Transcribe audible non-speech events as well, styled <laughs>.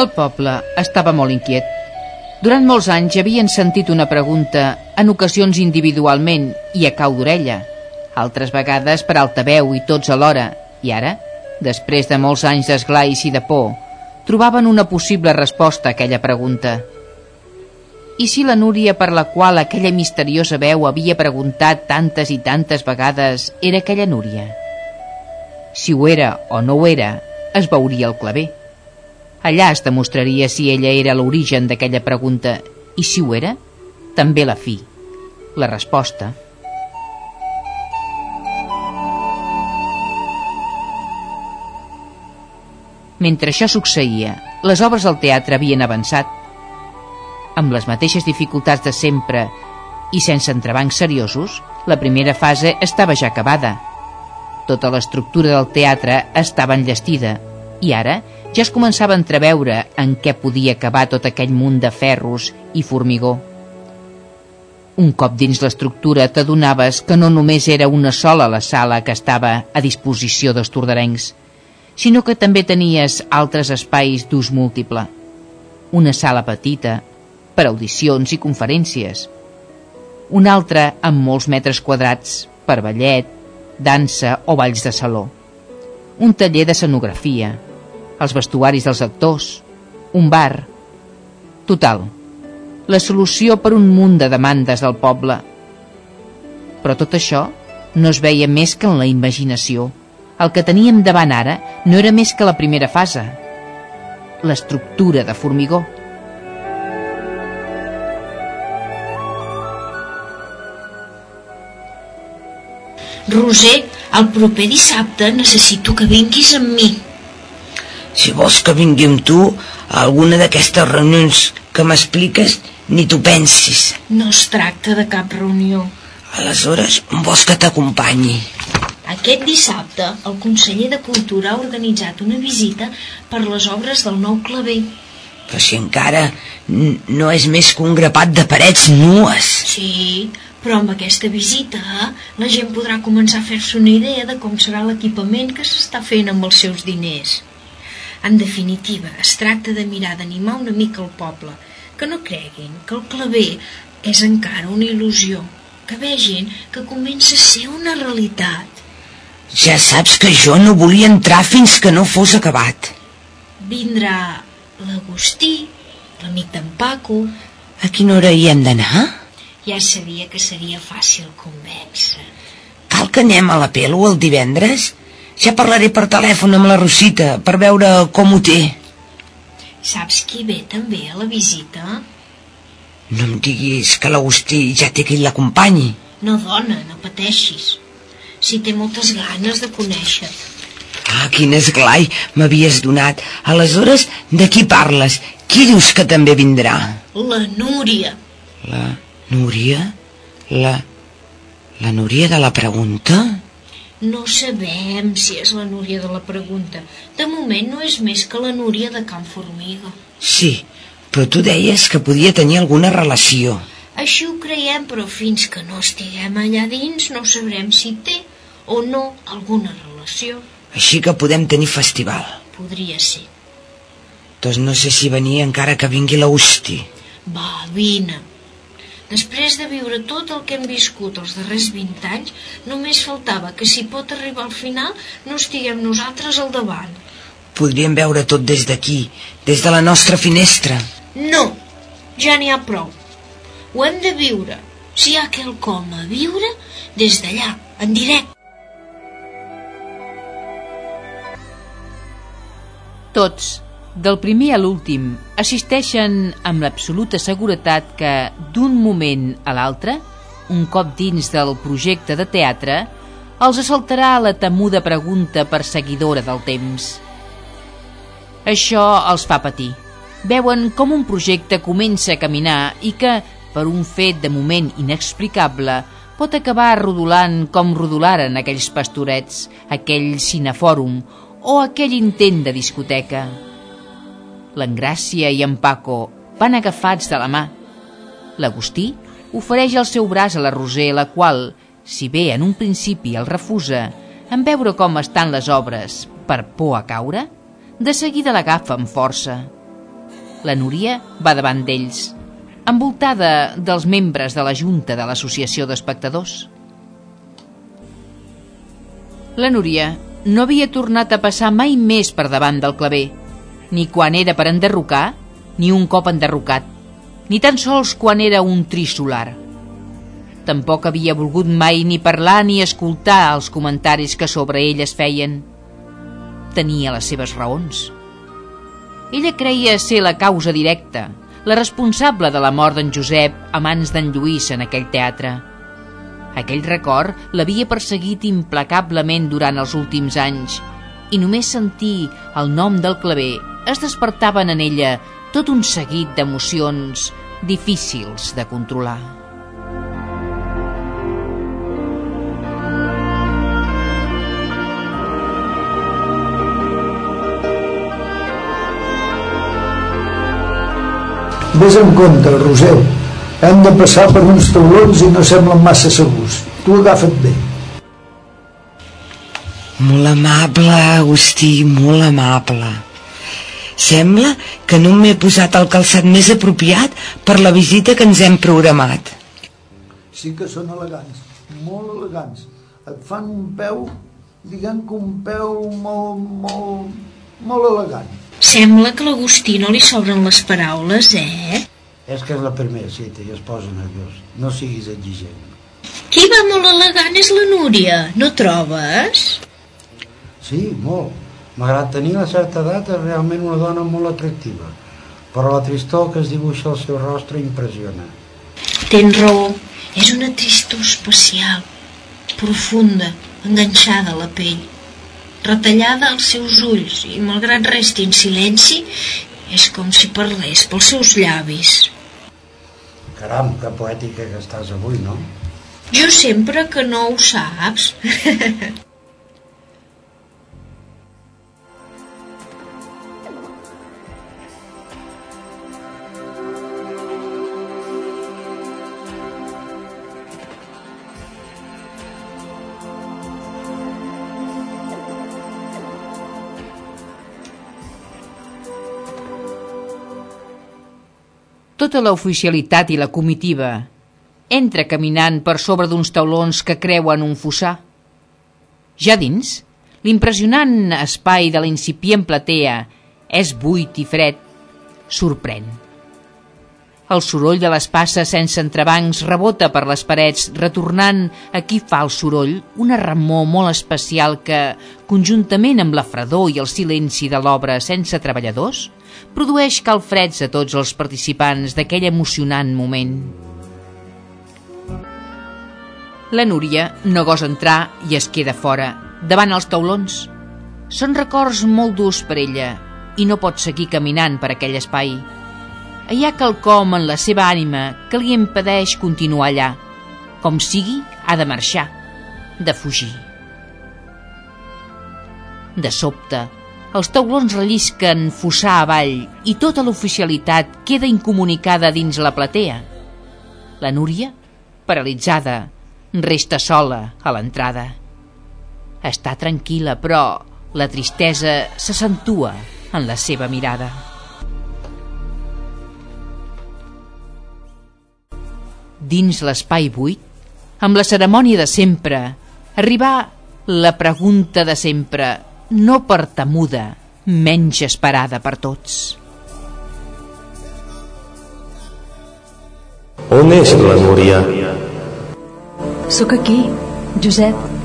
El poble estava molt inquiet. Durant molts anys havien sentit una pregunta, en ocasions individualment i a cau d'orella, altres vegades per altaveu i tots alhora, i ara, després de molts anys d'esglais i de por, trobaven una possible resposta a aquella pregunta. I si la Núria per la qual aquella misteriosa veu havia preguntat tantes i tantes vegades era aquella Núria? Si ho era o no ho era, es veuria el claver. Allà es demostraria si ella era l'origen d'aquella pregunta i si ho era, també la fi, la resposta. Mentre això succeïa, les obres del teatre havien avançat. Amb les mateixes dificultats de sempre i sense entrebancs seriosos, la primera fase estava ja acabada. Tota l'estructura del teatre estava enllestida i ara ja es començava a entreveure en què podia acabar tot aquell munt de ferros i formigó. Un cop dins l'estructura t'adonaves que no només era una sola la sala que estava a disposició dels tordarencs, sinó que també tenies altres espais d'ús múltiple. Una sala petita, per audicions i conferències. Una altra amb molts metres quadrats, per ballet, dansa o balls de saló. Un taller d'escenografia, els vestuaris dels actors, un bar... Total, la solució per un munt de demandes del poble. Però tot això no es veia més que en la imaginació. El que teníem davant ara no era més que la primera fase, l'estructura de formigó. Roser, el proper dissabte necessito que vinguis amb mi. Si vols que vingui amb tu a alguna d'aquestes reunions que m'expliques, ni tu pensis. No es tracta de cap reunió. Aleshores, vols que t'acompanyi? Aquest dissabte, el conseller de Cultura ha organitzat una visita per les obres del nou claver. Però si encara no és més que un grapat de parets nues. Sí, però amb aquesta visita la gent podrà començar a fer-se una idea de com serà l'equipament que s'està fent amb els seus diners. En definitiva, es tracta de mirar d'animar una mica el poble, que no creguin que el claver és encara una il·lusió, que vegin que comença a ser una realitat. Ja saps que jo no volia entrar fins que no fos acabat. Vindrà l'Agustí, l'amic d'en Paco... A quina hora hi hem d'anar? Ja sabia que seria fàcil convèncer. Cal que anem a la pelo el divendres? Ja parlaré per telèfon amb la Rosita per veure com ho té. Saps qui ve també a la visita? No em diguis que l'Agustí ja té qui l'acompanyi. No, dona, no pateixis. Si té moltes ganes de conèixer. Ah, quin esglai m'havies donat. Aleshores, de qui parles? Qui dius que també vindrà? La Núria. La Núria? La... La Núria de la pregunta? No sabem si és la Núria de la pregunta. De moment no és més que la Núria de Can Formiga. Sí, però tu deies que podia tenir alguna relació. Així ho creiem, però fins que no estiguem allà dins no sabrem si té o no alguna relació. Així que podem tenir festival. Podria ser. Doncs no sé si venir encara que vingui l'Austi. Va, vine. Després de viure tot el que hem viscut els darrers 20 anys, només faltava que si pot arribar al final no estiguem nosaltres al davant. Podríem veure tot des d'aquí, des de la nostra finestra. No, ja n'hi ha prou. Ho hem de viure. Si hi ha quelcom a viure, des d'allà, en directe. Tots, del primer a l'últim, assisteixen amb l'absoluta seguretat que, d'un moment a l'altre, un cop dins del projecte de teatre, els assaltarà la temuda pregunta perseguidora del temps. Això els fa patir. Veuen com un projecte comença a caminar i que, per un fet de moment inexplicable, pot acabar rodolant com rodolaren aquells pastorets, aquell cinefòrum o aquell intent de discoteca. L'Engràcia i en Paco van agafats de la mà. L'Agustí ofereix el seu braç a la Roser, la qual, si bé en un principi el refusa, en veure com estan les obres per por a caure, de seguida l'agafa amb força. La Núria va davant d'ells, envoltada dels membres de la Junta de l'Associació d'Espectadors. La Núria no havia tornat a passar mai més per davant del claver, ni quan era per enderrocar, ni un cop enderrocat, ni tan sols quan era un tris solar. Tampoc havia volgut mai ni parlar ni escoltar els comentaris que sobre ell es feien. Tenia les seves raons. Ella creia ser la causa directa, la responsable de la mort d'en Josep a mans d'en Lluís en aquell teatre. Aquell record l'havia perseguit implacablement durant els últims anys i només sentir el nom del claver es despertaven en ella tot un seguit d'emocions difícils de controlar. Ves en compte, Roser. Hem de passar per uns taulons i no semblen massa segurs. Tu agafa't bé. Molt amable, Agustí, molt amable. Sembla que no m'he posat el calçat més apropiat per la visita que ens hem programat. Sí que són elegants, molt elegants. Et fan un peu, diguem que un peu molt, molt, molt elegant. Sembla que a l'Agustí no li sobren les paraules, eh? És que és la primera cita i es posa nerviós. No siguis exigent. Qui va molt elegant és la Núria, no trobes? Sí, molt. Malgrat tenir una certa edat, és realment una dona molt atractiva. Però la tristor que es dibuixa al seu rostre impressiona. Tens raó, és una tristor especial, profunda, enganxada a la pell retallada als seus ulls i malgrat resti en silenci és com si parlés pels seus llavis. Caram, que poètica que estàs avui, no? Jo sempre que no ho saps. <laughs> Tota l'oficialitat i la comitiva entra caminant per sobre d'uns taulons que creuen un fossar. Ja dins, l'impressionant espai de la incipient platea és buit i fred. Sorprèn. El soroll de les passes sense entrebancs rebota per les parets, retornant a qui fa el soroll una remor molt especial que, conjuntament amb la fredor i el silenci de l'obra sense treballadors, produeix calfreds a tots els participants d'aquell emocionant moment. La Núria no gosa entrar i es queda fora, davant els taulons. Són records molt durs per ella i no pot seguir caminant per aquell espai. Hi ha quelcom en la seva ànima que li impedeix continuar allà. Com sigui, ha de marxar, de fugir. De sobte, els taulons rellisquen fossar avall i tota l'oficialitat queda incomunicada dins la platea. La Núria, paralitzada, resta sola a l'entrada. Està tranquil·la, però la tristesa s'accentua en la seva mirada. Dins l'espai buit, amb la cerimònia de sempre, arribar la pregunta de sempre no per temuda, menys esperada per tots. On és la Núria? Sóc aquí, Josep.